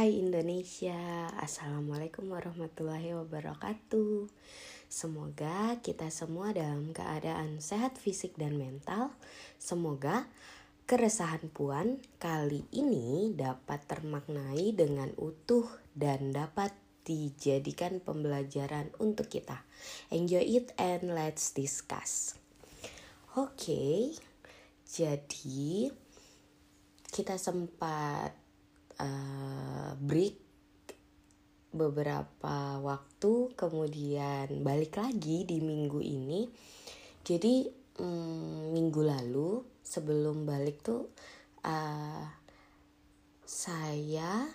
Hai Indonesia, Assalamualaikum warahmatullahi wabarakatuh. Semoga kita semua dalam keadaan sehat fisik dan mental. Semoga keresahan Puan kali ini dapat termaknai dengan utuh dan dapat dijadikan pembelajaran untuk kita. Enjoy it and let's discuss. Oke, jadi kita sempat uh, break beberapa waktu kemudian balik lagi di minggu ini. Jadi um, minggu lalu sebelum balik tuh uh, saya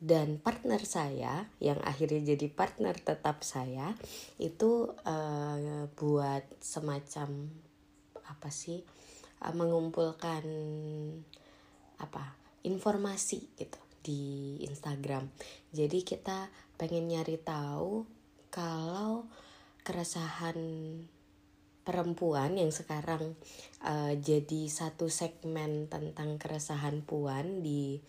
dan partner saya yang akhirnya jadi partner tetap saya itu uh, buat semacam apa sih uh, mengumpulkan apa informasi gitu di Instagram. Jadi kita pengen nyari tahu kalau keresahan perempuan yang sekarang uh, jadi satu segmen tentang keresahan puan di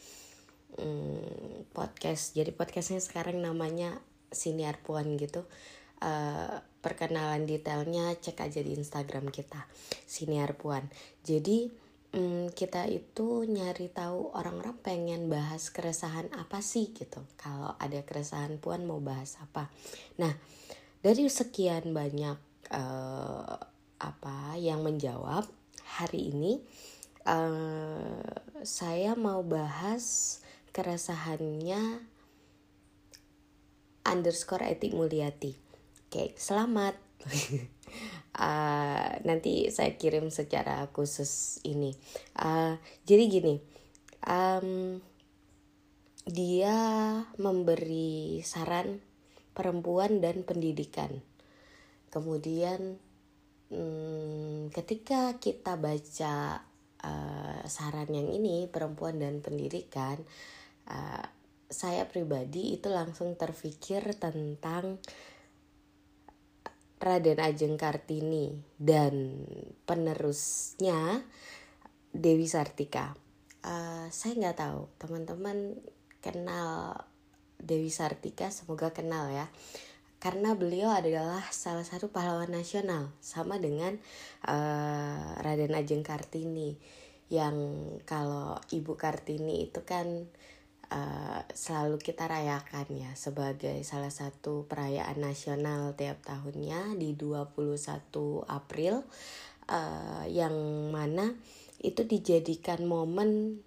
um, podcast. Jadi podcastnya sekarang namanya Siniar Puan gitu. Uh, perkenalan detailnya cek aja di Instagram kita Siniar Puan. Jadi hmm, kita itu nyari tahu orang-orang pengen bahas keresahan apa sih gitu. Kalau ada keresahan puan mau bahas apa. Nah dari sekian banyak uh, apa yang menjawab hari ini uh, saya mau bahas keresahannya underscore etik mulyati. Oke, selamat. uh, nanti saya kirim secara khusus ini. Uh, jadi gini um, dia memberi saran perempuan dan pendidikan. Kemudian um, ketika kita baca uh, saran yang ini perempuan dan pendidikan uh, saya pribadi itu langsung terfikir tentang Raden Ajeng Kartini dan penerusnya Dewi Sartika. Uh, saya nggak tahu teman-teman kenal Dewi Sartika, semoga kenal ya. Karena beliau adalah salah satu pahlawan nasional sama dengan uh, Raden Ajeng Kartini yang kalau Ibu Kartini itu kan uh, selalu kita rayakan ya sebagai salah satu perayaan nasional tiap tahunnya di 21 April uh, yang mana itu dijadikan momen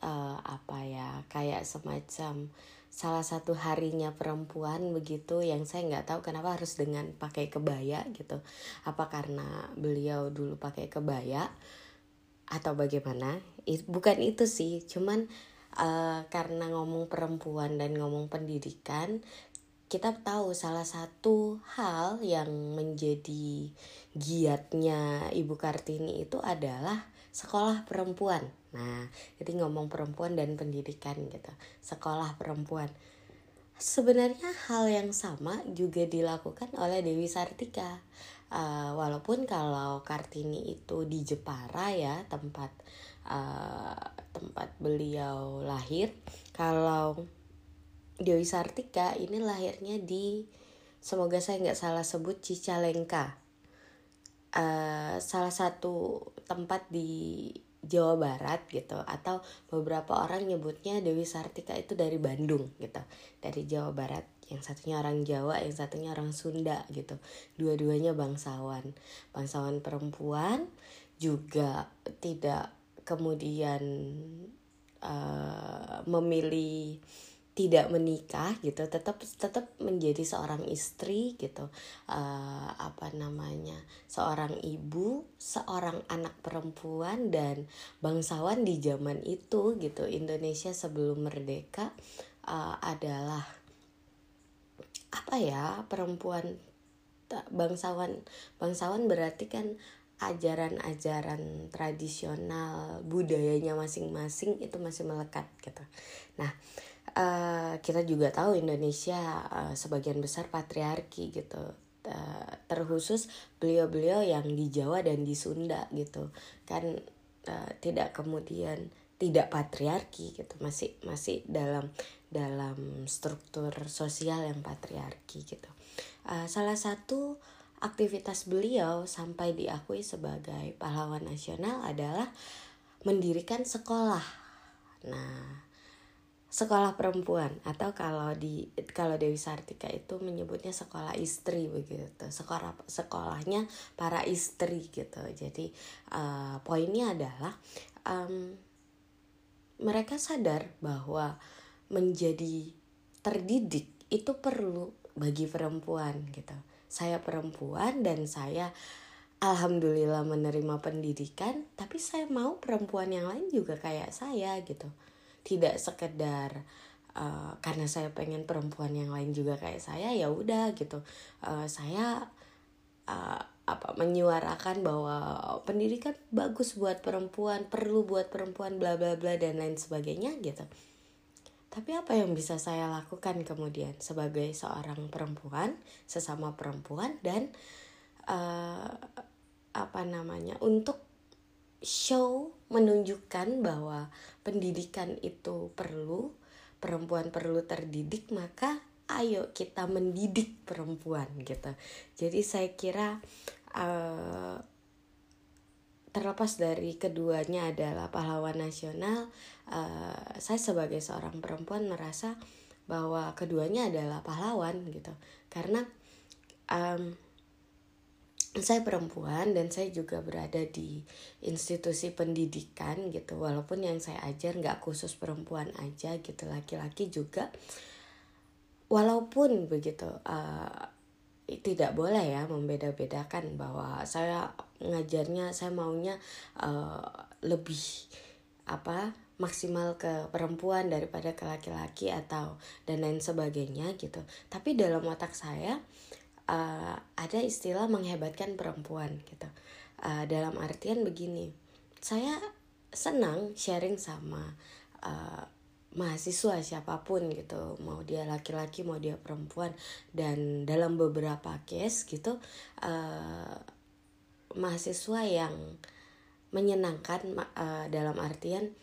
uh, apa ya kayak semacam salah satu harinya perempuan begitu yang saya nggak tahu kenapa harus dengan pakai kebaya gitu. Apa karena beliau dulu pakai kebaya atau bagaimana? Bukan itu sih cuman uh, karena ngomong perempuan dan ngomong pendidikan kita tahu salah satu hal yang menjadi giatnya Ibu Kartini itu adalah sekolah perempuan. Nah, jadi ngomong perempuan dan pendidikan gitu. Sekolah perempuan. Sebenarnya hal yang sama juga dilakukan oleh Dewi Sartika. Uh, walaupun kalau Kartini itu di Jepara ya tempat uh, tempat beliau lahir. Kalau Dewi Sartika ini lahirnya di semoga saya nggak salah sebut Cicalengka. Uh, salah satu tempat di Jawa Barat gitu atau beberapa orang nyebutnya Dewi Sartika itu dari Bandung gitu. Dari Jawa Barat yang satunya orang Jawa yang satunya orang Sunda gitu. Dua-duanya bangsawan. Bangsawan perempuan juga tidak kemudian uh, memilih tidak menikah gitu tetap tetap menjadi seorang istri gitu. Uh, apa namanya seorang ibu seorang anak perempuan dan bangsawan di zaman itu gitu. Indonesia sebelum merdeka uh, adalah apa ya perempuan bangsawan bangsawan berarti kan ajaran-ajaran tradisional budayanya masing-masing itu masih melekat gitu. Nah, uh, kita juga tahu Indonesia uh, sebagian besar patriarki gitu. Uh, terkhusus beliau-beliau yang di Jawa dan di Sunda gitu kan uh, tidak kemudian tidak patriarki gitu masih masih dalam dalam struktur sosial yang patriarki gitu uh, salah satu aktivitas beliau sampai diakui sebagai pahlawan nasional adalah mendirikan sekolah. Nah sekolah perempuan atau kalau di kalau Dewi Sartika itu menyebutnya sekolah istri begitu. Sekolah sekolahnya para istri gitu. Jadi uh, poinnya adalah um, mereka sadar bahwa menjadi terdidik itu perlu bagi perempuan gitu saya perempuan dan saya alhamdulillah menerima pendidikan tapi saya mau perempuan yang lain juga kayak saya gitu. Tidak sekedar uh, karena saya pengen perempuan yang lain juga kayak saya ya udah gitu. Uh, saya uh, apa menyuarakan bahwa pendidikan bagus buat perempuan perlu buat perempuan bla bla bla dan lain sebagainya gitu tapi apa yang bisa saya lakukan kemudian sebagai seorang perempuan sesama perempuan dan uh, apa namanya untuk show menunjukkan bahwa pendidikan itu perlu, perempuan perlu terdidik, maka ayo kita mendidik perempuan gitu. Jadi saya kira uh, terlepas dari keduanya adalah pahlawan nasional, uh, saya sebagai seorang perempuan merasa bahwa keduanya adalah pahlawan gitu. Karena um, saya perempuan dan saya juga berada di institusi pendidikan gitu walaupun yang saya ajar nggak khusus perempuan aja gitu laki-laki juga walaupun begitu uh, tidak boleh ya membeda-bedakan bahwa saya ngajarnya saya maunya uh, lebih apa maksimal ke perempuan daripada ke laki-laki atau dan lain sebagainya gitu. Tapi dalam otak saya uh, ada istilah menghebatkan perempuan gitu. Uh, dalam artian begini saya senang sharing sama uh, mahasiswa siapa pun gitu. Mau dia laki-laki mau dia perempuan. Dan dalam beberapa case gitu uh, mahasiswa yang menyenangkan uh, dalam artian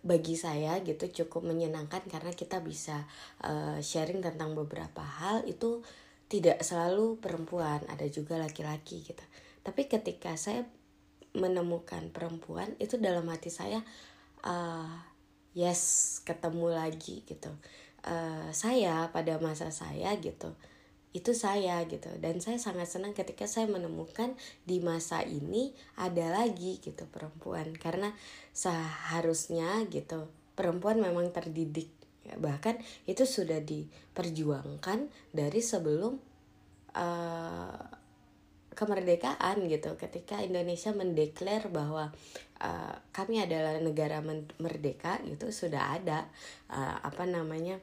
bagi saya gitu cukup menyenangkan karena kita bisa uh, sharing tentang beberapa hal itu tidak selalu perempuan ada juga laki-laki gitu. Tapi ketika saya menemukan perempuan itu dalam hati saya uh, yes ketemu lagi gitu. Uh, saya pada masa saya gitu itu saya gitu. Dan saya sangat senang ketika saya menemukan di masa ini ada lagi gitu perempuan. Karena seharusnya gitu perempuan memang terdidik. Bahkan itu sudah diperjuangkan dari sebelum uh, kemerdekaan gitu. Ketika Indonesia mendeklar bahwa uh, kami adalah negara merdeka itu sudah ada uh, apa namanya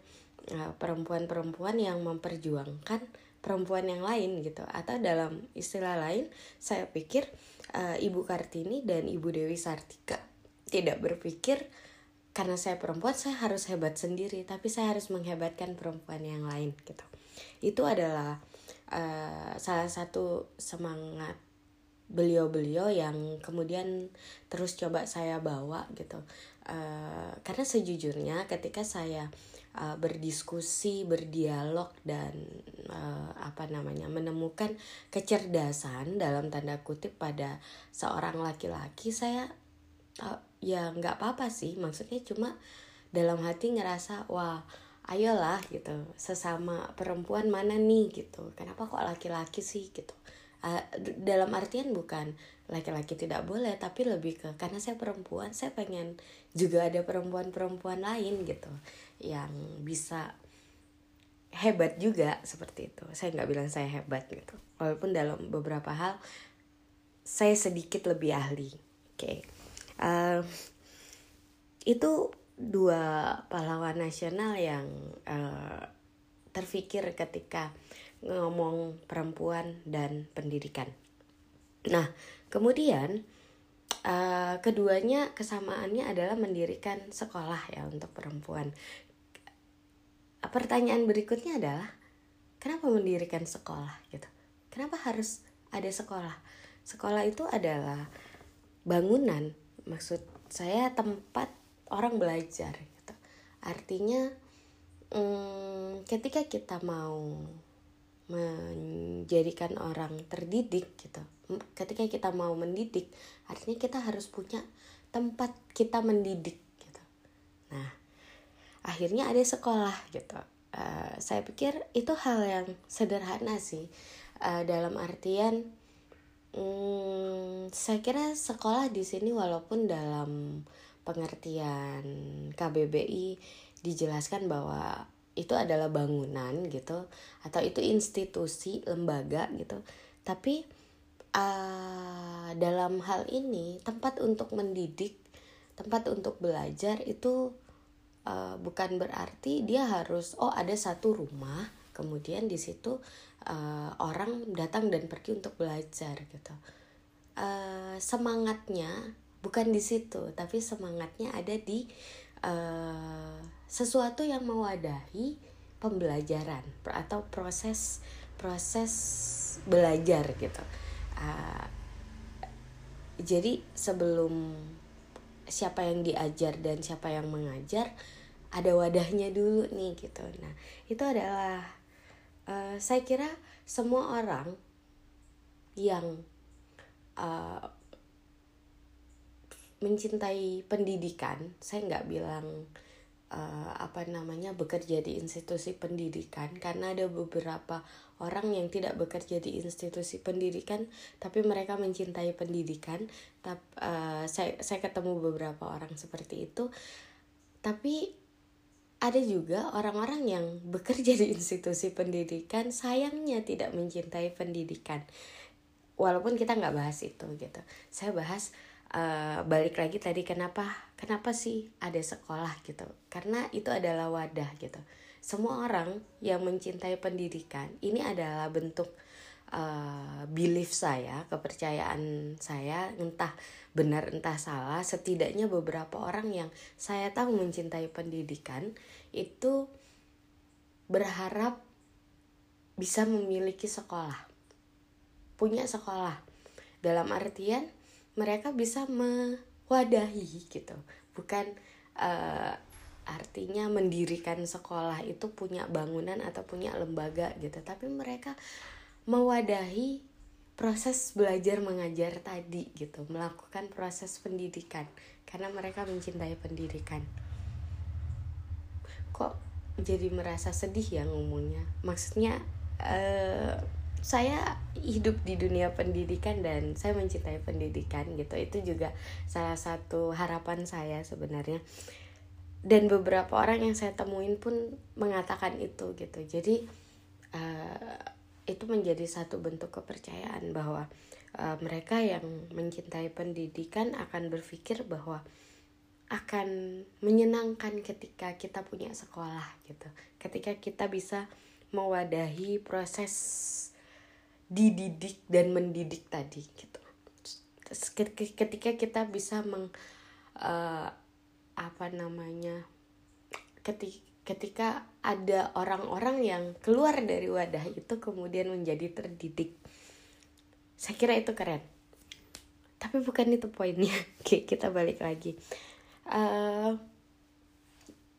perempuan-perempuan uh, yang memperjuangkan perempuan yang lain gitu. Atau dalam istilah lain saya pikir uh, Ibu Kartini dan Ibu Dewi Sartika tidak berpikir karena saya perempuan saya harus hebat sendiri tapi saya harus menghebatkan perempuan yang lain gitu. Itu adalah uh, salah satu semangat beliau-beliau yang kemudian terus coba saya bawa gitu. Uh, karena sejujurnya ketika saya berdiskusi berdialog dan uh, apa namanya menemukan kecerdasan dalam tanda kutip pada seorang laki-laki saya uh, ya nggak apa-apa sih. Maksudnya cuma dalam hati ngerasa wah ayolah gitu. Sesama perempuan mana nih? gitu. Kenapa kok laki-laki sih? gitu uh, dalam artian bukan laki-laki tidak boleh tapi lebih ke karena saya perempuan saya pengen juga ada perempuan-perempuan lain gitu yang bisa hebat juga seperti itu. Saya nggak bilang saya hebat gitu. Walaupun dalam beberapa hal saya sedikit lebih ahli. Oke. Okay uh, itu dua pahlawan nasional yang uh, terfikir ketika ngomong perempuan dan pendidikan. Nah, kemudian uh, keduanya kesamaannya adalah mendirikan sekolah ya untuk perempuan. Pertanyaan berikutnya adalah kenapa mendirikan sekolah gitu? Kenapa harus ada sekolah? Sekolah itu adalah bangunan maksud saya tempat orang belajar gitu artinya hmm, ketika kita mau menjadikan orang terdidik gitu. Ketika kita mau mendidik artinya kita harus punya tempat kita mendidik gitu. Nah akhirnya ada sekolah gitu. Uh, saya pikir itu hal yang sederhana sih. Uh, dalam artian um, saya kira sekolah di sini walaupun dalam pengertian KBBI dijelaskan bahwa itu adalah bangunan gitu atau itu institusi lembaga gitu. Tapi uh, dalam hal ini tempat untuk mendidik tempat untuk belajar itu uh, bukan berarti dia harus oh ada satu rumah kemudian di situ uh, orang datang dan pergi untuk belajar gitu. Uh, semangatnya bukan di situ tapi semangatnya ada di uh, sesuatu yang mewadahi pembelajaran atau proses proses belajar gitu. Uh, jadi sebelum siapa yang diajar dan siapa yang mengajar ada wadahnya dulu nih gitu. Nah itu adalah uh, saya kira semua orang yang uh, mencintai pendidikan saya nggak bilang uh, apa namanya bekerja di institusi pendidikan. Karena ada beberapa orang yang tidak bekerja di institusi pendidikan tapi mereka mencintai pendidikan. Tapi uh, saya saya ketemu beberapa orang seperti itu. Tapi ada juga orang-orang yang bekerja di institusi pendidikan sayangnya tidak mencintai pendidikan. Walaupun kita nggak bahas itu gitu. Saya bahas uh, balik lagi tadi kenapa kenapa sih ada sekolah gitu? Karena itu adalah wadah gitu. Semua orang yang mencintai pendidikan ini adalah bentuk uh, belief saya kepercayaan saya entah benar entah salah. Setidaknya beberapa orang yang saya tahu mencintai pendidikan itu berharap bisa memiliki sekolah punya sekolah. Dalam artian mereka bisa mewadahi gitu. Bukan uh, artinya mendirikan sekolah itu punya bangunan atau punya lembaga gitu. Tapi mereka mewadahi proses belajar mengajar tadi gitu. Melakukan proses pendidikan. Karena mereka mencintai pendidikan. Kok jadi merasa sedih ya ngomongnya maksudnya uh, saya hidup di dunia pendidikan dan saya mencintai pendidikan gitu. Itu juga salah satu harapan saya sebenarnya. Dan beberapa orang yang saya temuin pun mengatakan itu gitu. Jadi uh, itu menjadi satu bentuk kepercayaan bahwa uh, mereka yang mencintai pendidikan akan berpikir bahwa akan menyenangkan ketika kita punya sekolah gitu. Ketika kita bisa mewadahi proses dididik dan mendidik tadi gitu. Ketika kita bisa meng uh, apa namanya ketika ketika ada orang-orang yang keluar dari wadah itu kemudian menjadi terdidik saya kira itu keren. Tapi bukan itu poinnya. Oke kita balik lagi. Uh,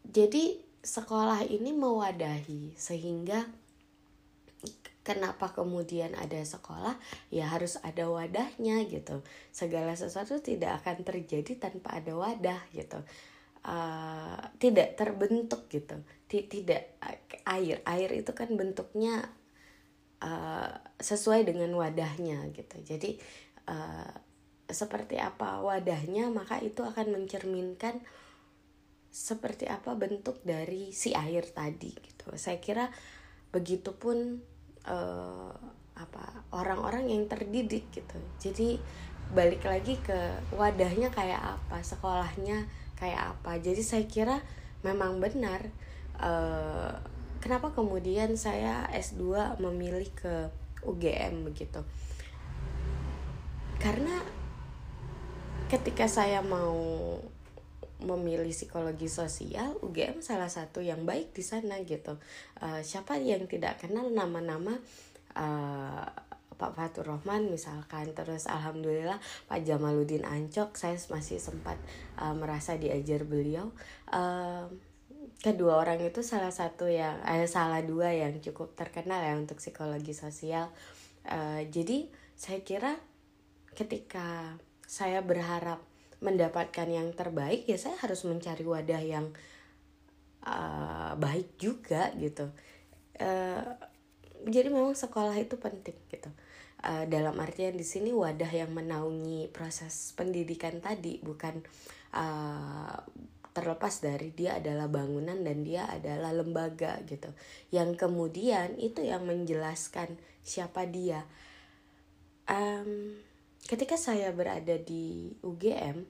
jadi sekolah ini mewadahi sehingga kenapa kemudian ada sekolah ya harus ada wadahnya gitu. Segala sesuatu tidak akan terjadi tanpa ada wadah gitu. Uh, tidak terbentuk gitu. Tidak air air itu kan bentuknya uh, sesuai dengan wadahnya gitu. Jadi uh, seperti apa wadahnya maka itu akan mencerminkan seperti apa bentuk dari si air tadi gitu. Saya kira begitupun uh, apa orang-orang yang terdidik gitu. Jadi balik lagi ke wadahnya kayak apa sekolahnya kayak apa. Jadi saya kira memang benar uh, kenapa kemudian saya S2 memilih ke UGM begitu. Karena ketika saya mau memilih psikologi sosial UGM salah satu yang baik di sana gitu. Uh, siapa yang tidak kenal nama-nama uh, Pak Fatur Rahman misalkan. Terus alhamdulillah Pak Jamaluddin Ancok saya masih sempat uh, merasa diajar beliau. Uh, kedua orang itu salah satu yang eh, salah dua yang cukup terkenal ya untuk psikologi sosial. Uh, jadi saya kira ketika saya berharap mendapatkan yang terbaik ya saya harus mencari wadah yang uh, baik juga gitu. Uh, jadi memang sekolah itu penting gitu. Uh, dalam artian di sini wadah yang menaungi proses pendidikan tadi bukan uh, terlepas dari dia adalah bangunan dan dia adalah lembaga gitu. Yang kemudian itu yang menjelaskan siapa dia. Um, ketika saya berada di UGM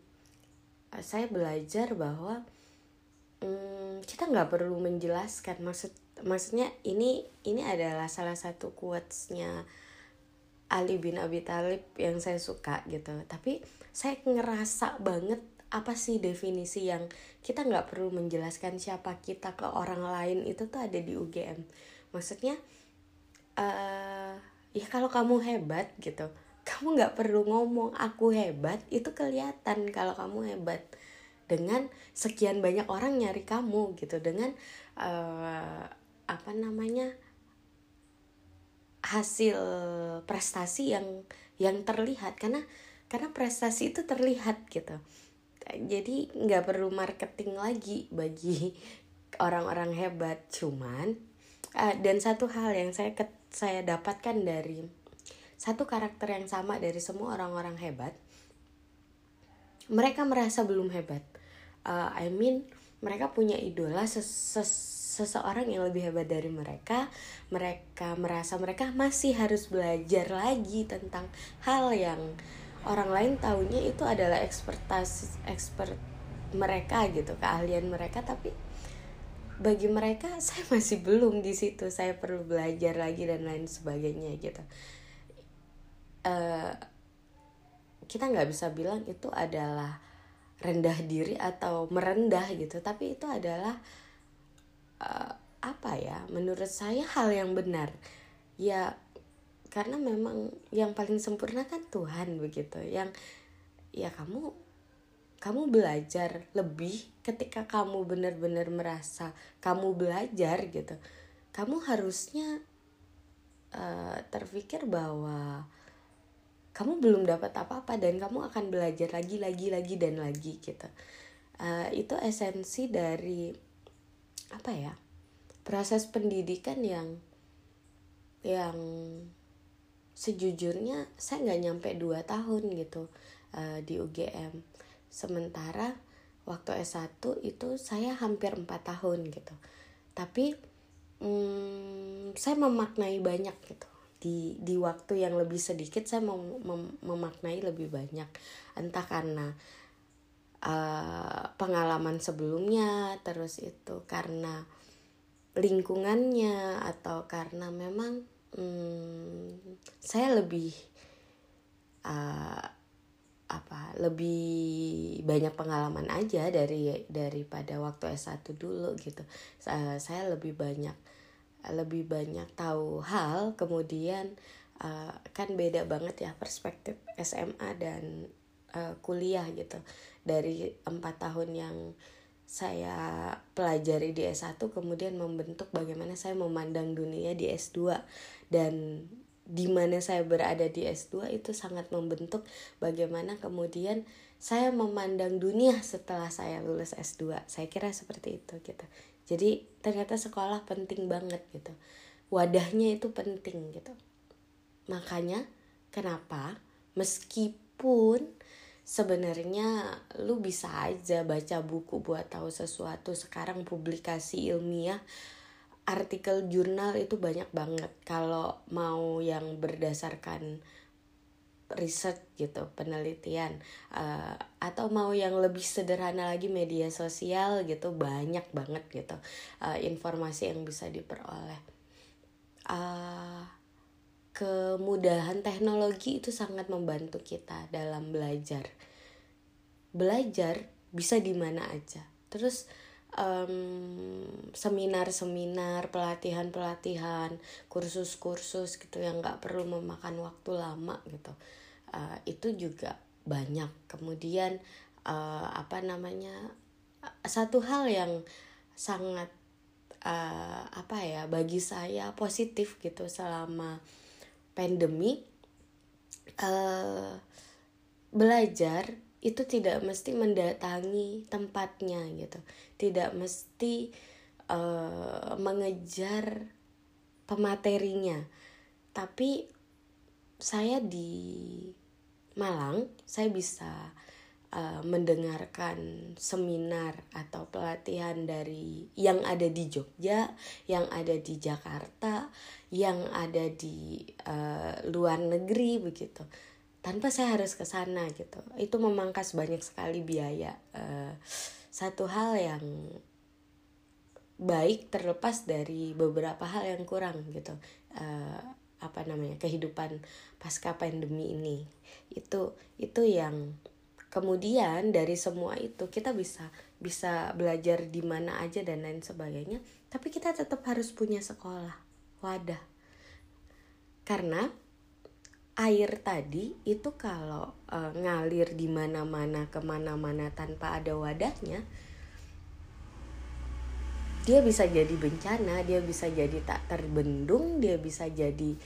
saya belajar bahwa um, kita nggak perlu menjelaskan. Maksud maksudnya ini ini adalah salah satu quotesnya Ali bin Abi Thalib yang saya suka gitu. Tapi saya ngerasa banget apa sih definisi yang kita nggak perlu menjelaskan siapa kita ke orang lain itu tuh ada di UGM maksudnya uh, ya kalau kamu hebat gitu kamu nggak perlu ngomong aku hebat itu kelihatan kalau kamu hebat. Dengan sekian banyak orang nyari kamu gitu. Dengan uh, apa namanya hasil prestasi yang yang terlihat. Karena karena prestasi itu terlihat gitu. Jadi nggak perlu marketing lagi bagi orang-orang hebat. Cuman uh, dan satu hal yang saya ke, saya dapatkan dari satu karakter yang sama dari semua orang-orang hebat mereka merasa belum hebat. Uh, I mean mereka punya idola ses, ses seseorang yang lebih hebat dari mereka, mereka merasa mereka masih harus belajar lagi tentang hal yang orang lain tahunya itu adalah ekspertas expert mereka gitu, keahlian mereka. Tapi bagi mereka saya masih belum di situ, saya perlu belajar lagi dan lain sebagainya gitu. Uh, kita nggak bisa bilang itu adalah rendah diri atau merendah gitu, tapi itu adalah uh, apa ya menurut saya hal yang benar. Ya karena memang yang paling sempurna kan Tuhan begitu yang ya kamu kamu belajar lebih ketika kamu benar-benar merasa kamu belajar gitu. Kamu harusnya uh, terpikir bahwa kamu belum dapat apa-apa dan kamu akan belajar lagi lagi lagi dan lagi gitu. Uh, itu esensi dari apa ya proses pendidikan yang yang sejujurnya saya nggak nyampe dua tahun gitu uh, di UGM sementara waktu S1 itu saya hampir empat tahun gitu. Tapi hmm, saya memaknai banyak gitu di di waktu yang lebih sedikit saya mem, mem, memaknai lebih banyak. Entah karena uh, pengalaman sebelumnya terus itu karena lingkungannya atau karena memang hmm, saya lebih uh, apa lebih banyak pengalaman aja dari daripada waktu S1 dulu gitu. Uh, saya lebih banyak lebih banyak tahu hal kemudian uh, kan beda banget ya perspektif SMA dan uh, kuliah gitu dari empat tahun yang saya pelajari di S1 kemudian membentuk bagaimana saya memandang dunia di S2 dan di mana saya berada di S2 itu sangat membentuk bagaimana kemudian saya memandang dunia setelah saya lulus S2. Saya kira seperti itu gitu. Jadi ternyata sekolah penting banget gitu. Wadahnya itu penting gitu. Makanya kenapa meskipun sebenarnya lu bisa aja baca buku buat tahu sesuatu sekarang publikasi ilmiah artikel jurnal itu banyak banget kalau mau yang berdasarkan riset gitu penelitian uh, atau mau yang lebih sederhana lagi media sosial gitu banyak banget gitu uh, informasi yang bisa diperoleh uh, kemudahan teknologi itu sangat membantu kita dalam belajar. Belajar bisa di mana aja. Terus seminar-seminar, pelatihan-pelatihan, kursus-kursus gitu yang nggak perlu memakan waktu lama gitu. Uh, itu juga banyak. Kemudian uh, apa namanya satu hal yang sangat uh, apa ya bagi saya positif gitu selama pandemi uh, belajar itu tidak mesti mendatangi tempatnya gitu tidak mesti uh, mengejar pematerinya tapi saya di Malang saya bisa uh, mendengarkan seminar atau pelatihan dari yang ada di Jogja, yang ada di Jakarta, yang ada di uh, luar negeri begitu. Tanpa saya harus ke sana gitu. Itu memangkas banyak sekali biaya uh, satu hal yang baik terlepas dari beberapa hal yang kurang gitu. Uh, apa namanya kehidupan pasca pandemi ini. Itu itu yang kemudian dari semua itu kita bisa bisa belajar di mana aja dan lain sebagainya tapi kita tetap harus punya sekolah wadah. Karena air tadi itu kalau uh, ngalir di mana-mana ke mana-mana tanpa ada wadahnya dia bisa jadi bencana dia bisa jadi tak terbendung dia bisa jadi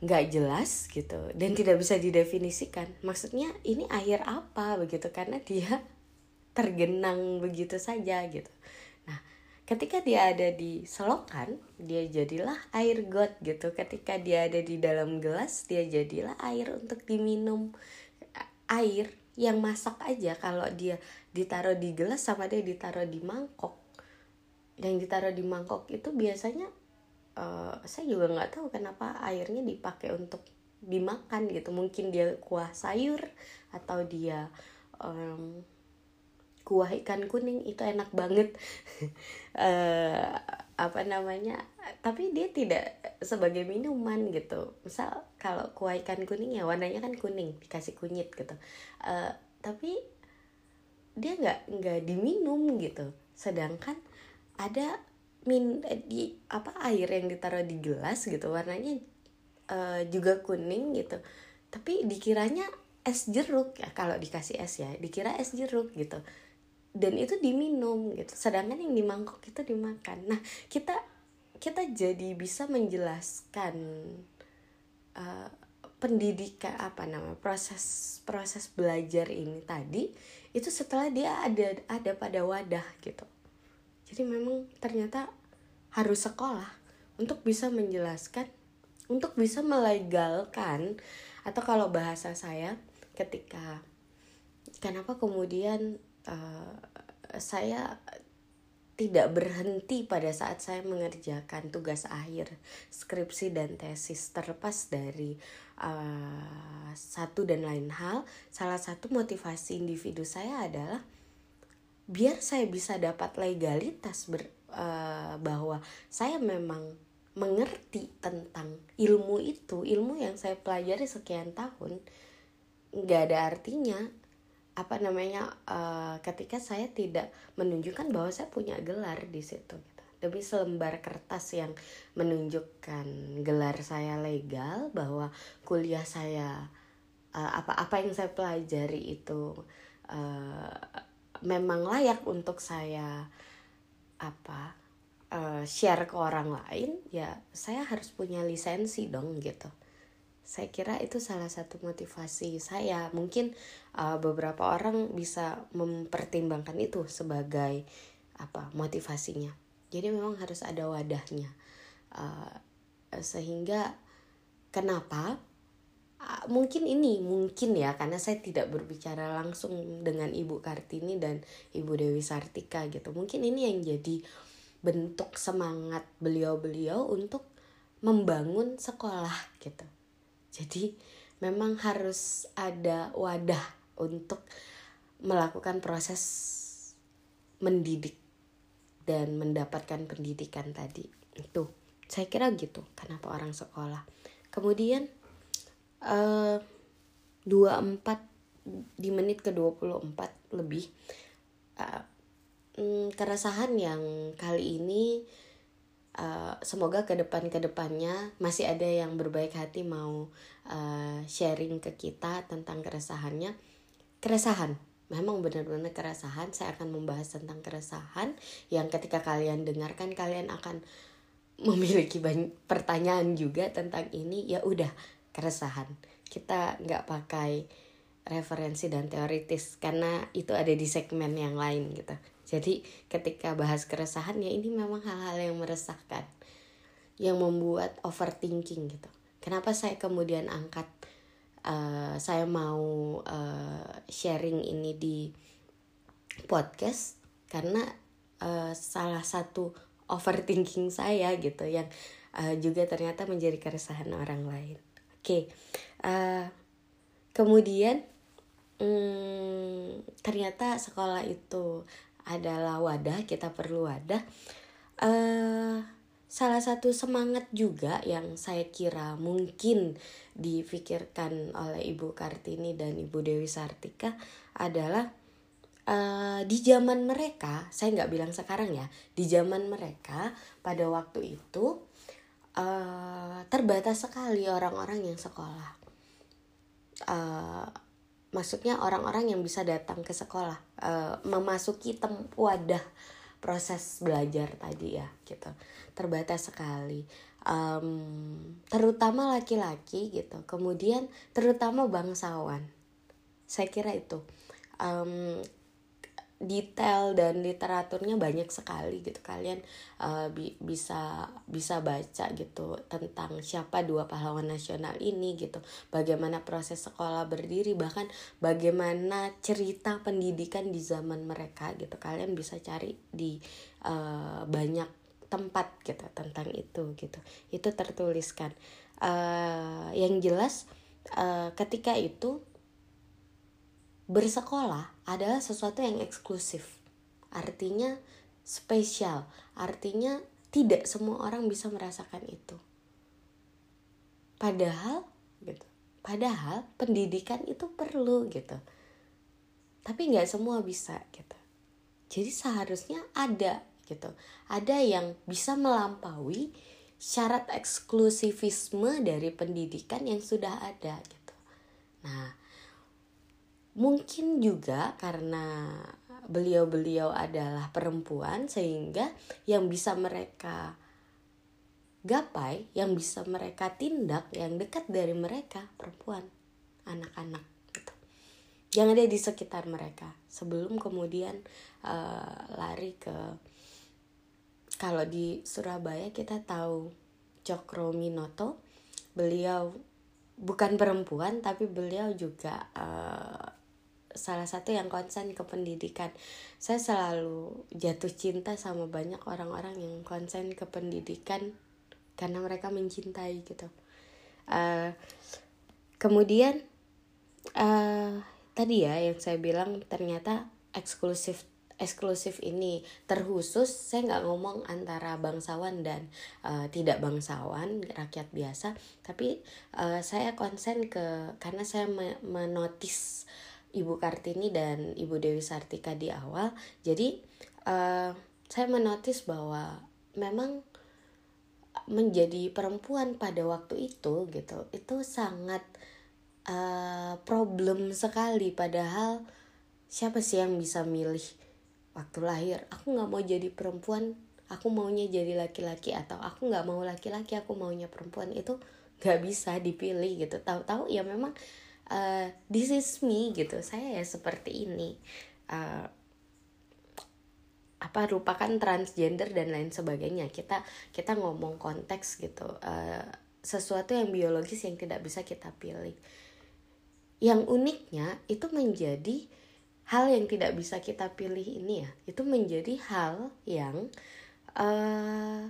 nggak jelas gitu dan tidak bisa didefinisikan. Maksudnya ini air apa begitu? Karena dia tergenang begitu saja gitu. Ketika dia ada di selokan dia jadilah air got gitu. Ketika dia ada di dalam gelas dia jadilah air untuk diminum. Air yang masak aja. Kalau dia ditaruh di gelas sama dia ditaruh di mangkok yang ditaruh di mangkok itu biasanya uh, saya juga nggak tahu kenapa airnya dipakai untuk dimakan gitu. Mungkin dia kuah sayur atau dia um, kuah ikan kuning itu enak banget. Uh, apa namanya tapi dia tidak sebagai minuman gitu. Misal kalau kuah ikan kuning ya warnanya kan kuning dikasih kunyit gitu. Uh, tapi dia nggak nggak diminum gitu. Sedangkan ada min eh, di apa air yang ditaruh di gelas gitu warnanya uh, juga kuning gitu. Tapi dikiranya es jeruk ya kalau dikasih es ya dikira es jeruk gitu. Dan itu diminum gitu sedangkan yang di mangkok itu dimakan. Nah kita kita jadi bisa menjelaskan uh, pendidikan apa nama proses proses belajar ini tadi itu setelah dia ada ada pada wadah gitu jadi memang ternyata harus sekolah untuk bisa menjelaskan untuk bisa melegalkan atau kalau bahasa saya ketika kenapa kemudian uh, saya tidak berhenti pada saat saya mengerjakan tugas akhir skripsi dan tesis terlepas dari uh, satu dan lain hal salah satu motivasi individu saya adalah biar saya bisa dapat legalitas ber, uh, bahwa saya memang mengerti tentang ilmu itu ilmu yang saya pelajari sekian tahun nggak ada artinya apa namanya uh, ketika saya tidak menunjukkan bahwa saya punya gelar di situ gitu. demi selembar kertas yang menunjukkan gelar saya legal bahwa kuliah saya uh, apa-apa yang saya pelajari itu memang layak untuk saya apa uh, share ke orang lain ya saya harus punya lisensi dong gitu. Saya kira itu salah satu motivasi saya. Mungkin uh, beberapa orang bisa mempertimbangkan itu sebagai apa motivasinya. Jadi memang harus ada wadahnya. Uh, sehingga kenapa uh, mungkin ini mungkin ya karena saya tidak berbicara langsung dengan ibu kartini dan ibu dewi sartika gitu mungkin ini yang jadi bentuk semangat beliau-beliau untuk membangun sekolah gitu jadi memang harus ada wadah untuk melakukan proses mendidik dan mendapatkan pendidikan tadi. Itu saya kira gitu kenapa orang sekolah. Kemudian uh, 24 di menit ke 24 lebih. Uh, hmm, keresahan yang kali ini uh, semoga ke depan ke depannya masih ada yang berbaik hati mau uh, sharing ke kita tentang keresahannya. Keresahan memang benar-benar keresahan. Saya akan membahas tentang keresahan yang ketika kalian dengarkan kalian akan memiliki banyak pertanyaan juga tentang ini. Ya udah keresahan. Kita nggak pakai referensi dan teoritis karena itu ada di segmen yang lain gitu. Jadi ketika bahas keresahan ya ini memang hal-hal yang meresahkan yang membuat overthinking gitu. Kenapa saya kemudian angkat uh, saya mau uh, sharing ini di podcast? Karena uh, salah satu overthinking saya gitu yang uh, juga ternyata menjadi keresahan orang lain. Oke, okay. uh, kemudian um, ternyata sekolah itu adalah wadah kita perlu wadah. Uh, salah satu semangat juga yang saya kira mungkin difikirkan oleh Ibu Kartini dan Ibu Dewi Sartika adalah uh, di zaman mereka, saya nggak bilang sekarang ya, di zaman mereka pada waktu itu uh, terbatas sekali orang-orang yang sekolah. Uh, maksudnya orang-orang yang bisa datang ke sekolah, uh, memasuki tem wadah proses belajar tadi ya gitu. Terbatas sekali. Um, terutama laki-laki gitu. Kemudian terutama bangsawan. Saya kira itu. Um, detail dan literaturnya banyak sekali gitu. Kalian uh, bi bisa bisa baca gitu tentang siapa dua pahlawan nasional ini gitu. Bagaimana proses sekolah berdiri bahkan bagaimana cerita pendidikan di zaman mereka gitu. Kalian bisa cari di uh, banyak tempat gitu tentang itu gitu. Itu tertuliskan. Uh, yang jelas uh, ketika itu bersekolah adalah sesuatu yang eksklusif. Artinya spesial. Artinya tidak semua orang bisa merasakan itu. Padahal gitu. Padahal pendidikan itu perlu gitu. Tapi nggak semua bisa gitu. Jadi seharusnya ada gitu. Ada yang bisa melampaui syarat eksklusivisme dari pendidikan yang sudah ada gitu. Nah, mungkin juga karena beliau-beliau adalah perempuan sehingga yang bisa mereka gapai, yang bisa mereka tindak, yang dekat dari mereka perempuan, anak-anak gitu. Yang ada di sekitar mereka sebelum kemudian uh, lari ke kalau di Surabaya kita tahu Cokro Minoto, beliau bukan perempuan tapi beliau juga uh, salah satu yang konsen ke pendidikan. Saya selalu jatuh cinta sama banyak orang-orang yang konsen ke pendidikan karena mereka mencintai gitu. Uh, kemudian uh, tadi ya yang saya bilang ternyata eksklusif eksklusif ini terkhusus saya nggak ngomong antara bangsawan dan uh, tidak bangsawan rakyat biasa tapi uh, saya konsen ke karena saya menotis Ibu Kartini dan Ibu Dewi Sartika di awal. Jadi uh, saya menotis bahwa memang menjadi perempuan pada waktu itu gitu itu sangat uh, problem sekali. Padahal siapa sih yang bisa milih waktu lahir? Aku nggak mau jadi perempuan aku maunya jadi laki-laki atau aku nggak mau laki-laki aku maunya perempuan. Itu nggak bisa dipilih gitu. Tahu-tahu ya memang uh, this is me gitu. Saya ya seperti ini. Uh, apa rupakan transgender dan lain sebagainya. Kita kita ngomong konteks gitu. Uh, sesuatu yang biologis yang tidak bisa kita pilih. Yang uniknya itu menjadi hal yang tidak bisa kita pilih ini ya. Itu menjadi hal yang uh,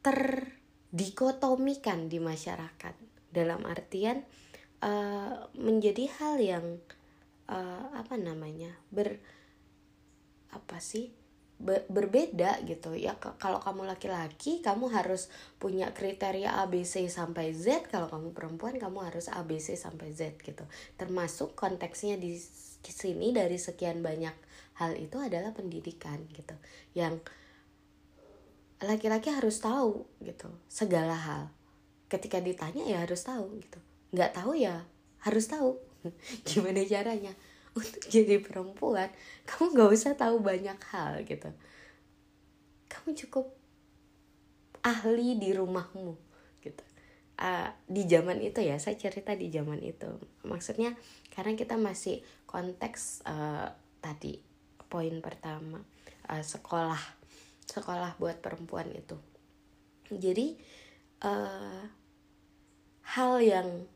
terdikotomikan di masyarakat. Dalam artian uh, menjadi hal yang uh, apa namanya ber apa sih be berbeda gitu. Ya kalau kamu laki-laki kamu harus punya kriteria ABC sampai Z. Kalau kamu perempuan kamu harus ABC sampai Z gitu. Termasuk konteksnya di sini dari sekian banyak hal itu adalah pendidikan gitu. Yang laki-laki harus tahu gitu segala hal. Ketika ditanya ya harus tahu gitu nggak tahu ya harus tahu. Gimana caranya untuk jadi perempuan? Kamu gak usah tahu banyak hal gitu. Kamu cukup ahli di rumahmu gitu. Uh, di zaman itu ya saya cerita di zaman itu. Maksudnya karena kita masih konteks uh, tadi poin pertama uh, sekolah sekolah buat perempuan itu. Jadi uh, hal yang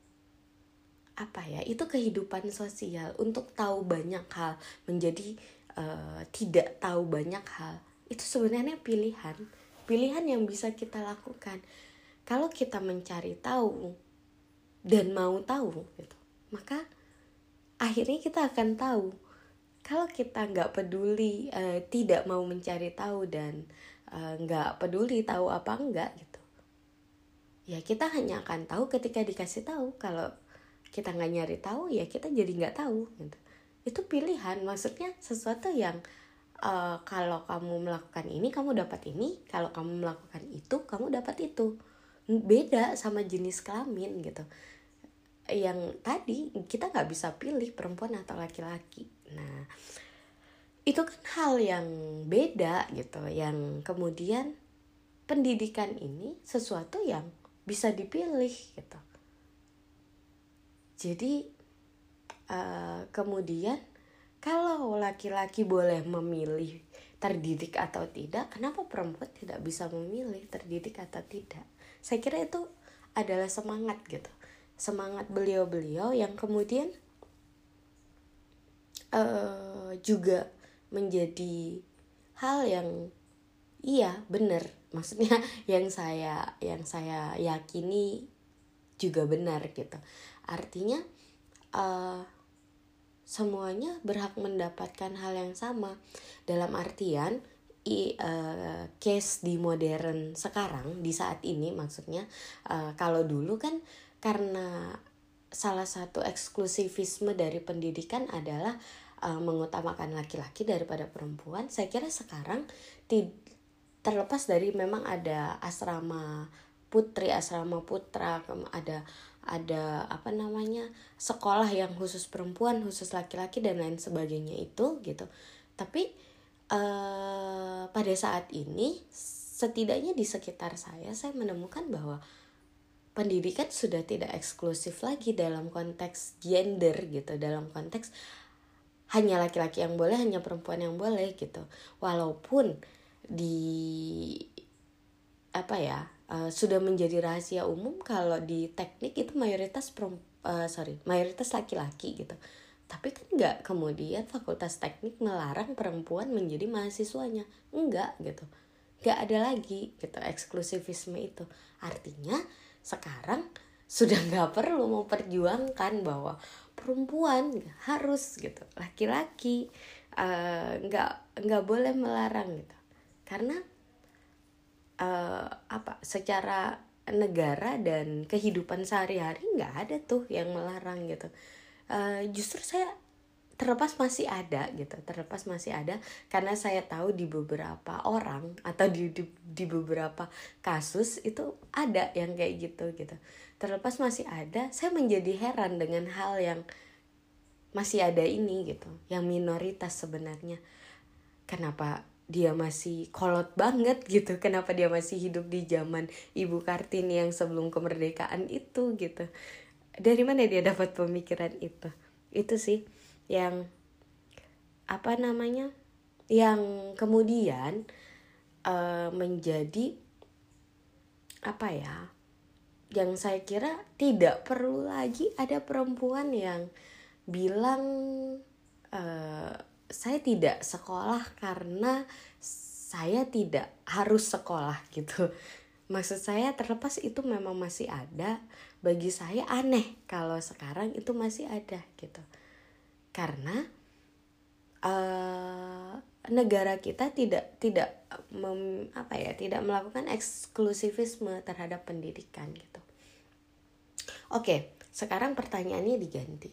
apa ya itu kehidupan sosial untuk tahu banyak hal menjadi uh, tidak tahu banyak hal. Itu sebenarnya pilihan pilihan yang bisa kita lakukan. Kalau kita mencari tahu dan mau tahu gitu maka akhirnya kita akan tahu. Kalau kita nggak peduli uh, tidak mau mencari tahu dan uh, nggak peduli tahu apa enggak gitu ya kita hanya akan tahu ketika dikasih tahu. Kalau kita nggak nyari tahu ya kita jadi nggak tahu gitu. Itu pilihan maksudnya sesuatu yang uh, kalau kamu melakukan ini kamu dapat ini kalau kamu melakukan itu kamu dapat itu. Beda sama jenis kelamin gitu. Yang tadi kita nggak bisa pilih perempuan atau laki-laki. Nah itu kan hal yang beda gitu. Yang kemudian pendidikan ini sesuatu yang bisa dipilih gitu jadi uh, kemudian kalau laki-laki boleh memilih terdidik atau tidak, kenapa perempuan tidak bisa memilih terdidik atau tidak? Saya kira itu adalah semangat gitu, semangat beliau-beliau yang kemudian uh, juga menjadi hal yang iya benar, maksudnya yang saya yang saya yakini juga benar gitu artinya uh, semuanya berhak mendapatkan hal yang sama. Dalam artian i uh, case di modern sekarang di saat ini maksudnya uh, kalau dulu kan karena salah satu eksklusivisme dari pendidikan adalah uh, mengutamakan laki-laki daripada perempuan saya kira sekarang terlepas dari memang ada asrama putri asrama putra ada ada apa namanya sekolah yang khusus perempuan khusus laki-laki dan lain sebagainya itu gitu. Tapi uh, pada saat ini setidaknya di sekitar saya saya menemukan bahwa pendidikan sudah tidak eksklusif lagi dalam konteks gender gitu. Dalam konteks hanya laki-laki yang boleh hanya perempuan yang boleh gitu. Walaupun di apa ya uh, sudah menjadi rahasia umum kalau di teknik itu mayoritas perum, uh, sorry mayoritas laki-laki gitu. Tapi kan nggak kemudian fakultas teknik melarang perempuan menjadi mahasiswanya. Enggak gitu. Nggak ada lagi gitu eksklusivisme itu. Artinya sekarang sudah nggak perlu memperjuangkan bahwa perempuan harus gitu. Laki-laki uh, nggak nggak boleh melarang gitu. Karena uh, apa secara negara dan kehidupan sehari-hari nggak ada tuh yang melarang gitu. Uh, justru saya terlepas masih ada gitu terlepas masih ada karena saya tahu di beberapa orang atau di, di di beberapa kasus itu ada yang kayak gitu gitu. Terlepas masih ada saya menjadi heran dengan hal yang masih ada ini gitu yang minoritas sebenarnya. Kenapa dia masih kolot banget gitu. Kenapa dia masih hidup di zaman ibu kartini yang sebelum kemerdekaan itu gitu. Dari mana dia dapat pemikiran itu? Itu sih yang apa namanya yang kemudian uh, menjadi apa ya yang saya kira tidak perlu lagi ada perempuan yang bilang uh, saya tidak sekolah karena saya tidak harus sekolah gitu maksud saya terlepas itu memang masih ada bagi saya aneh kalau sekarang itu masih ada gitu karena uh, negara kita tidak tidak mem, apa ya tidak melakukan eksklusivisme terhadap pendidikan gitu. Oke, sekarang pertanyaannya diganti.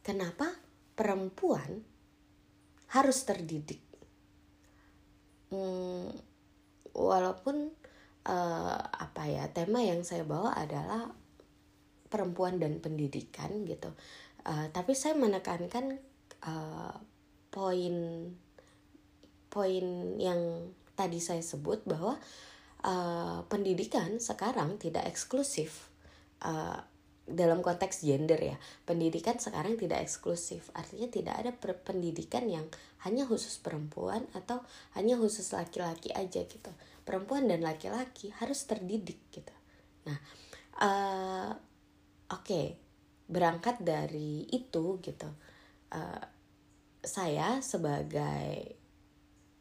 Kenapa perempuan harus terdidik? Hmm, walaupun uh, apa ya tema yang saya bawa adalah perempuan dan pendidikan gitu. Uh, tapi saya menekankan uh, poin poin yang tadi saya sebut bahwa uh, pendidikan sekarang tidak eksklusif uh, dalam konteks gender ya. Pendidikan sekarang tidak eksklusif. Artinya tidak ada pendidikan yang hanya khusus perempuan atau hanya khusus laki-laki aja gitu. Perempuan dan laki-laki harus terdidik gitu. Nah uh, oke okay, berangkat dari itu gitu. Uh, saya sebagai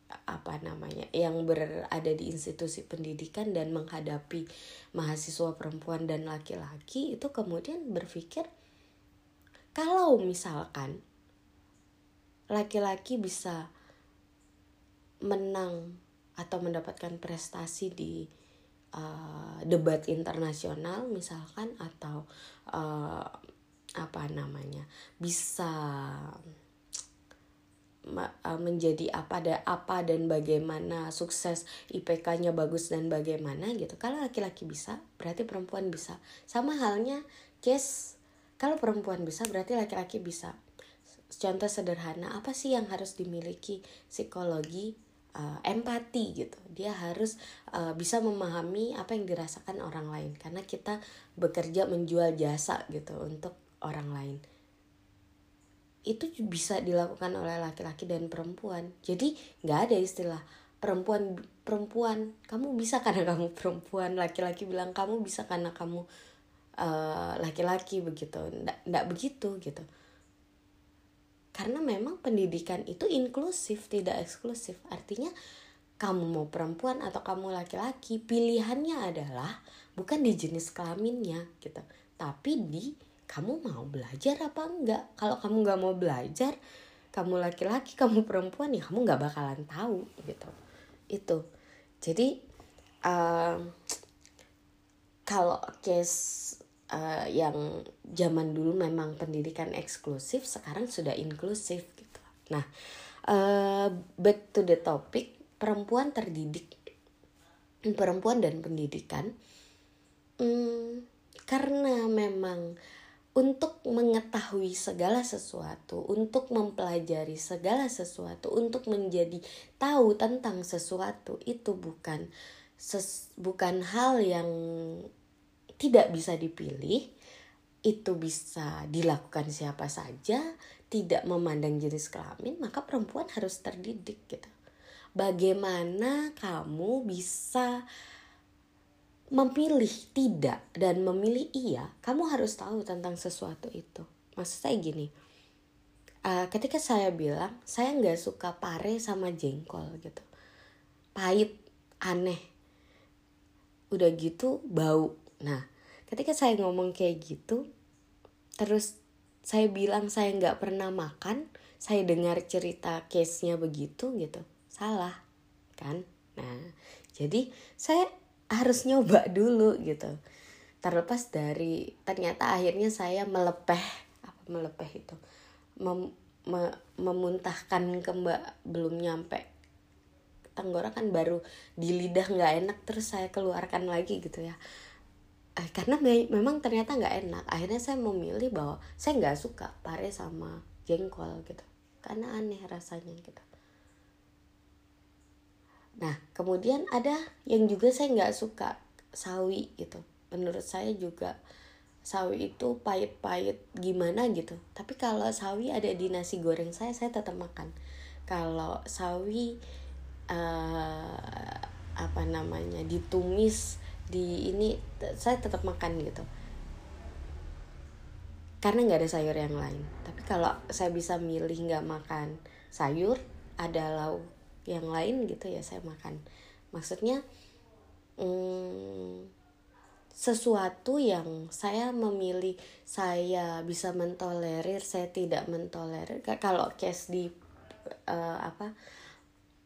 apa namanya yang berada di institusi pendidikan dan menghadapi mahasiswa perempuan dan laki-laki itu kemudian berpikir kalau misalkan laki-laki bisa menang atau mendapatkan prestasi di uh, debat internasional misalkan atau uh, apa namanya bisa menjadi apa ada apa dan bagaimana sukses IPK-nya bagus dan bagaimana gitu. Kalau laki-laki bisa, berarti perempuan bisa. Sama halnya case kalau perempuan bisa berarti laki-laki bisa. Contoh sederhana, apa sih yang harus dimiliki psikologi uh, empati gitu. Dia harus uh, bisa memahami apa yang dirasakan orang lain karena kita bekerja menjual jasa gitu untuk orang lain itu bisa dilakukan oleh laki-laki dan perempuan. Jadi nggak ada istilah perempuan perempuan. Kamu bisa karena kamu perempuan. Laki-laki bilang kamu bisa karena kamu uh, laki-laki begitu. Nggak begitu gitu. Karena memang pendidikan itu inklusif tidak eksklusif. Artinya kamu mau perempuan atau kamu laki-laki pilihannya adalah bukan di jenis kelaminnya gitu. Tapi di kamu mau belajar apa enggak? Kalau kamu nggak mau belajar kamu laki-laki kamu perempuan ya kamu nggak bakalan tahu gitu. Itu. Jadi uh, kalau case uh, yang zaman dulu memang pendidikan eksklusif sekarang sudah inklusif gitu. Nah uh, back to the topic perempuan terdidik. Perempuan dan pendidikan. Hmm, karena memang untuk mengetahui segala sesuatu, untuk mempelajari segala sesuatu, untuk menjadi tahu tentang sesuatu itu bukan ses, bukan hal yang tidak bisa dipilih. Itu bisa dilakukan siapa saja, tidak memandang jenis kelamin, maka perempuan harus terdidik gitu. Bagaimana kamu bisa memilih tidak dan memilih iya, kamu harus tahu tentang sesuatu itu. Maksud saya gini, uh, ketika saya bilang saya nggak suka pare sama jengkol gitu, pahit, aneh, udah gitu bau. Nah, ketika saya ngomong kayak gitu, terus saya bilang saya nggak pernah makan, saya dengar cerita case-nya begitu gitu, salah kan? Nah, jadi saya harus nyoba dulu gitu. Terlepas dari ternyata akhirnya saya melepeh apa melepeh itu. Mem, me, memuntahkan ke mbak belum nyampe. Tenggorokan baru di lidah nggak enak terus saya keluarkan lagi gitu ya. Eh, karena me memang ternyata nggak enak. Akhirnya saya memilih bahwa saya nggak suka pare sama jengkol gitu. Karena aneh rasanya gitu Nah, kemudian ada yang juga saya nggak suka sawi gitu. Menurut saya juga sawi itu pahit-pahit gimana gitu. Tapi kalau sawi ada di nasi goreng saya, saya tetap makan. Kalau sawi uh, apa namanya ditumis di ini saya tetap makan gitu karena nggak ada sayur yang lain tapi kalau saya bisa milih nggak makan sayur ada lauk yang lain gitu ya saya makan. Maksudnya hmm, sesuatu yang saya memilih saya bisa mentolerir saya tidak mentolerir. Kalau case di uh, apa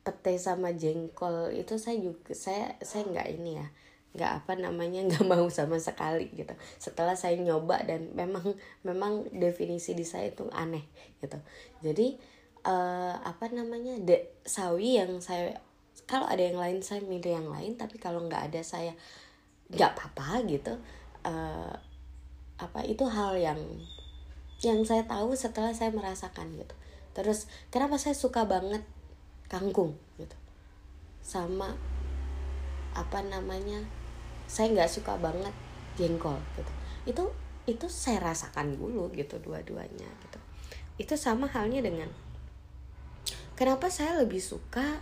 pete sama jengkol itu saya juga saya saya nggak ini ya nggak apa namanya nggak mau sama sekali gitu. Setelah saya nyoba dan memang memang definisi di saya itu aneh gitu. Jadi uh, apa namanya de sawi yang saya kalau ada yang lain saya milih yang lain tapi kalau nggak ada saya nggak apa-apa gitu. Uh, apa itu hal yang yang saya tahu setelah saya merasakan gitu. Terus kenapa saya suka banget kangkung gitu? Sama apa namanya saya nggak suka banget jengkol gitu. Itu itu saya rasakan dulu gitu dua-duanya gitu. Itu sama halnya dengan kenapa saya lebih suka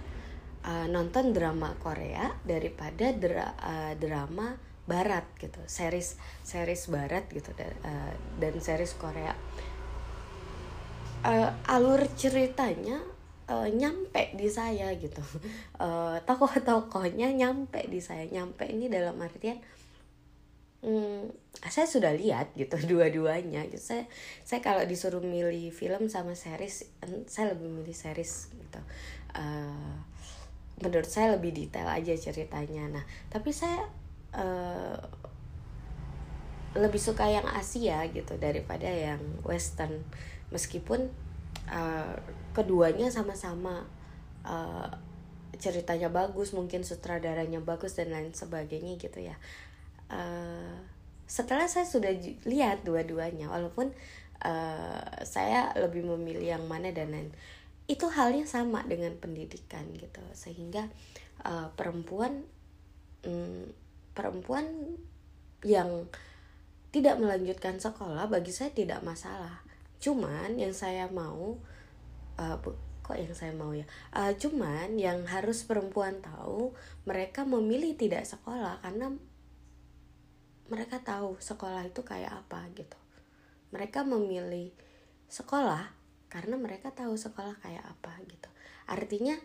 uh, nonton drama Korea daripada dra uh, drama Barat gitu series series Barat gitu dan, uh, dan series Korea. Uh, alur ceritanya uh, nyampe di saya gitu. Uh, tokoh-tokohnya nyampe di saya. Nyampe ini dalam artian hmm, saya sudah lihat gitu dua-duanya gitu. Saya saya kalau disuruh milih film sama series saya lebih milih series gitu. Uh, menurut saya lebih detail aja ceritanya. Nah tapi saya uh, lebih suka yang Asia gitu daripada yang Western. Meskipun uh, keduanya sama-sama uh, ceritanya bagus mungkin sutradaranya bagus dan lain sebagainya gitu ya uh, setelah saya sudah lihat dua-duanya walaupun uh, saya lebih memilih yang mana dan lain itu halnya sama dengan pendidikan gitu. Sehingga uh, perempuan um, perempuan yang tidak melanjutkan sekolah bagi saya tidak masalah. Cuman yang saya mau uh, kok yang saya mau ya? Uh, cuman yang harus perempuan tahu mereka memilih tidak sekolah karena mereka tahu sekolah itu kayak apa gitu. Mereka memilih sekolah karena mereka tahu sekolah kayak apa gitu. Artinya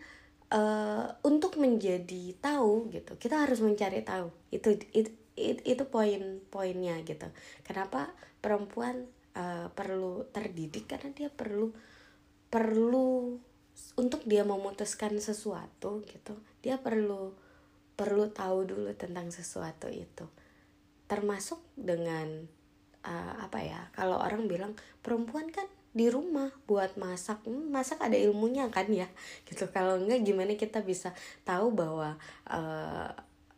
uh, untuk menjadi tahu gitu kita harus mencari tahu. Itu itu itu, itu poin poinnya gitu. Kenapa perempuan uh, perlu terdidik? Karena dia perlu perlu untuk dia memutuskan sesuatu gitu. Dia perlu perlu tahu dulu tentang sesuatu itu termasuk dengan uh, apa ya kalau orang bilang perempuan kan di rumah buat masak hmm, masak ada ilmunya kan ya gitu kalau enggak gimana kita bisa tahu bahwa uh,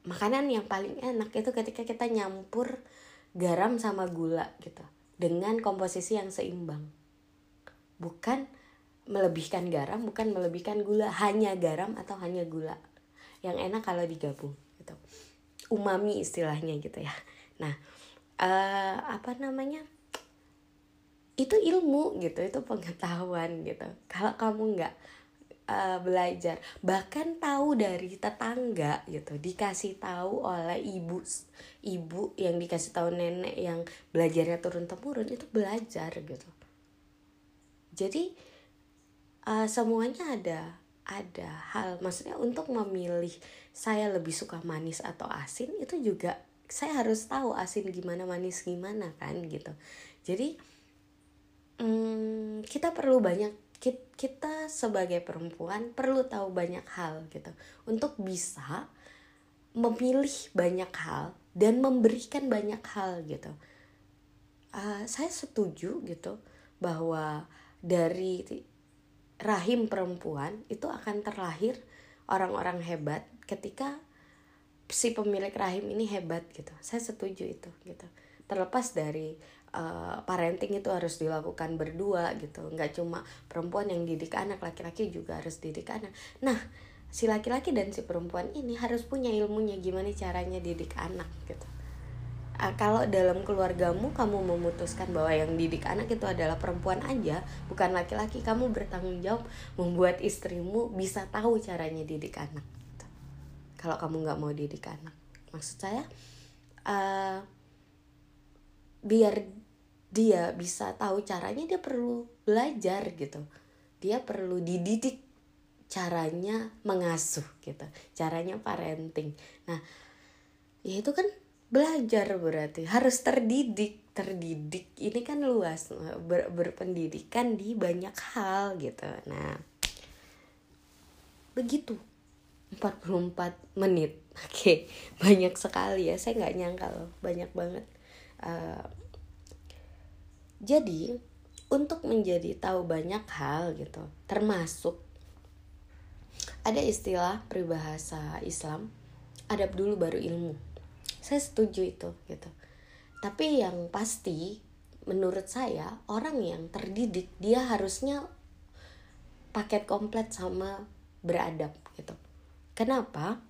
makanan yang paling enak itu ketika kita nyampur garam sama gula gitu dengan komposisi yang seimbang. Bukan melebihkan garam, bukan melebihkan gula, hanya garam atau hanya gula. Yang enak kalau digabung gitu. Umami istilahnya gitu ya. Nah, uh, apa namanya? Itu ilmu gitu, itu pengetahuan gitu. Kalau kamu nggak uh, belajar bahkan tahu dari tetangga gitu dikasih tahu oleh ibu ibu yang dikasih tahu nenek yang belajarnya turun temurun itu belajar gitu jadi uh, semuanya ada ada hal maksudnya untuk memilih saya lebih suka manis atau asin itu juga saya harus tahu asin gimana manis gimana kan gitu. Jadi hmm, kita perlu banyak kita sebagai perempuan perlu tahu banyak hal gitu. Untuk bisa memilih banyak hal dan memberikan banyak hal gitu. Uh, saya setuju gitu bahwa dari rahim perempuan itu akan terlahir orang-orang hebat ketika si pemilik rahim ini hebat gitu. Saya setuju itu gitu. Terlepas dari uh, parenting itu harus dilakukan berdua gitu. Nggak cuma perempuan yang didik anak laki-laki juga harus didik anak. Nah si laki-laki dan si perempuan ini harus punya ilmunya gimana caranya didik anak gitu. Uh, kalau dalam keluargamu kamu memutuskan bahwa yang didik anak itu adalah perempuan aja bukan laki-laki kamu bertanggung jawab membuat istrimu bisa tahu caranya didik anak. Kalau kamu nggak mau didik anak maksud saya uh, biar dia bisa tahu caranya dia perlu belajar gitu. Dia perlu dididik caranya mengasuh gitu caranya parenting. Nah ya itu kan belajar berarti harus terdidik. Terdidik ini kan luas ber, berpendidikan di banyak hal gitu. Nah begitu 44 menit. Oke okay. banyak sekali ya. Saya nggak nyangka loh banyak banget. Uh, jadi untuk menjadi tahu banyak hal gitu termasuk ada istilah peribahasa Islam adab dulu baru ilmu. Saya setuju itu gitu. Tapi yang pasti menurut saya orang yang terdidik dia harusnya paket komplit sama beradab gitu kenapa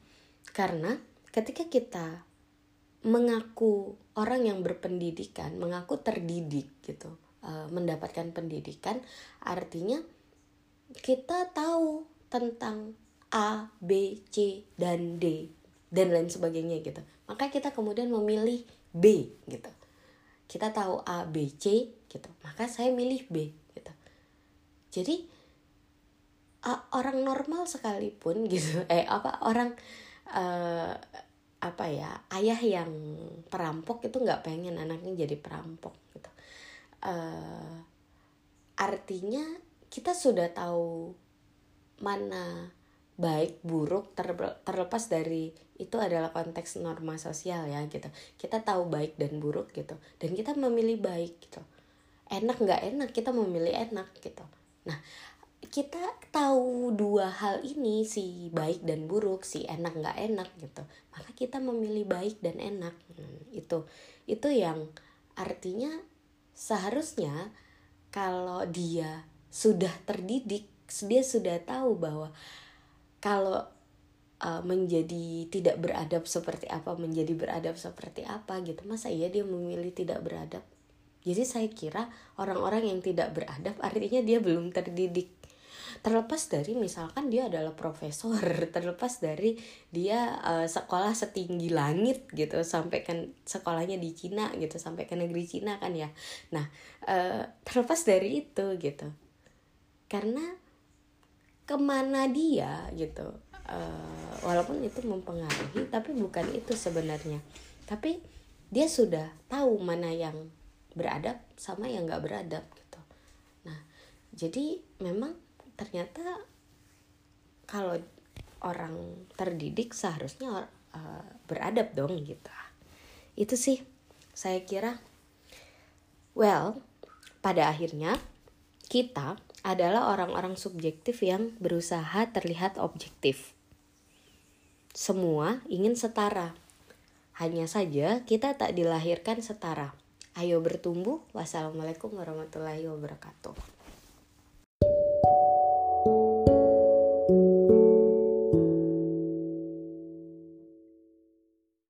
karena ketika kita mengaku orang yang berpendidikan mengaku terdidik gitu uh, mendapatkan pendidikan artinya kita tahu tentang A, B, C, dan D dan lain sebagainya gitu. Maka kita kemudian memilih B gitu. Kita tahu A, B, C gitu. Maka saya milih B gitu. Jadi uh, orang normal sekalipun gitu. Eh apa orang uh, apa ya ayah yang perampok itu nggak pengen anaknya jadi perampok gitu. Uh, artinya kita sudah tahu mana baik buruk terlepas dari itu adalah konteks norma sosial ya gitu. Kita tahu baik dan buruk gitu. Dan kita memilih baik gitu. Enak nggak enak kita memilih enak gitu. Nah kita tahu dua hal ini si baik dan buruk si enak nggak enak gitu. Maka kita memilih baik dan enak. Hmm, itu. Itu yang artinya seharusnya kalau dia sudah terdidik dia sudah tahu bahwa kalau uh, menjadi tidak beradab seperti apa menjadi beradab seperti apa gitu masa iya dia memilih tidak beradab? Jadi saya kira orang-orang yang tidak beradab artinya dia belum terdidik terlepas dari misalkan dia adalah profesor terlepas dari dia uh, sekolah setinggi langit gitu sampai kan sekolahnya di Cina gitu sampai ke negeri Cina kan ya. Nah uh, terlepas dari itu gitu. Karena ke mana dia gitu uh, walaupun itu mempengaruhi tapi bukan itu sebenarnya. Tapi dia sudah tahu mana yang beradab sama yang nggak beradab gitu. Nah jadi memang ternyata kalau orang terdidik seharusnya uh, beradab dong gitu itu sih saya kira well pada akhirnya kita adalah orang-orang subjektif yang berusaha terlihat objektif. Semua ingin setara. Hanya saja kita tak dilahirkan setara. Ayo bertumbuh. Wassalamualaikum warahmatullahi wabarakatuh.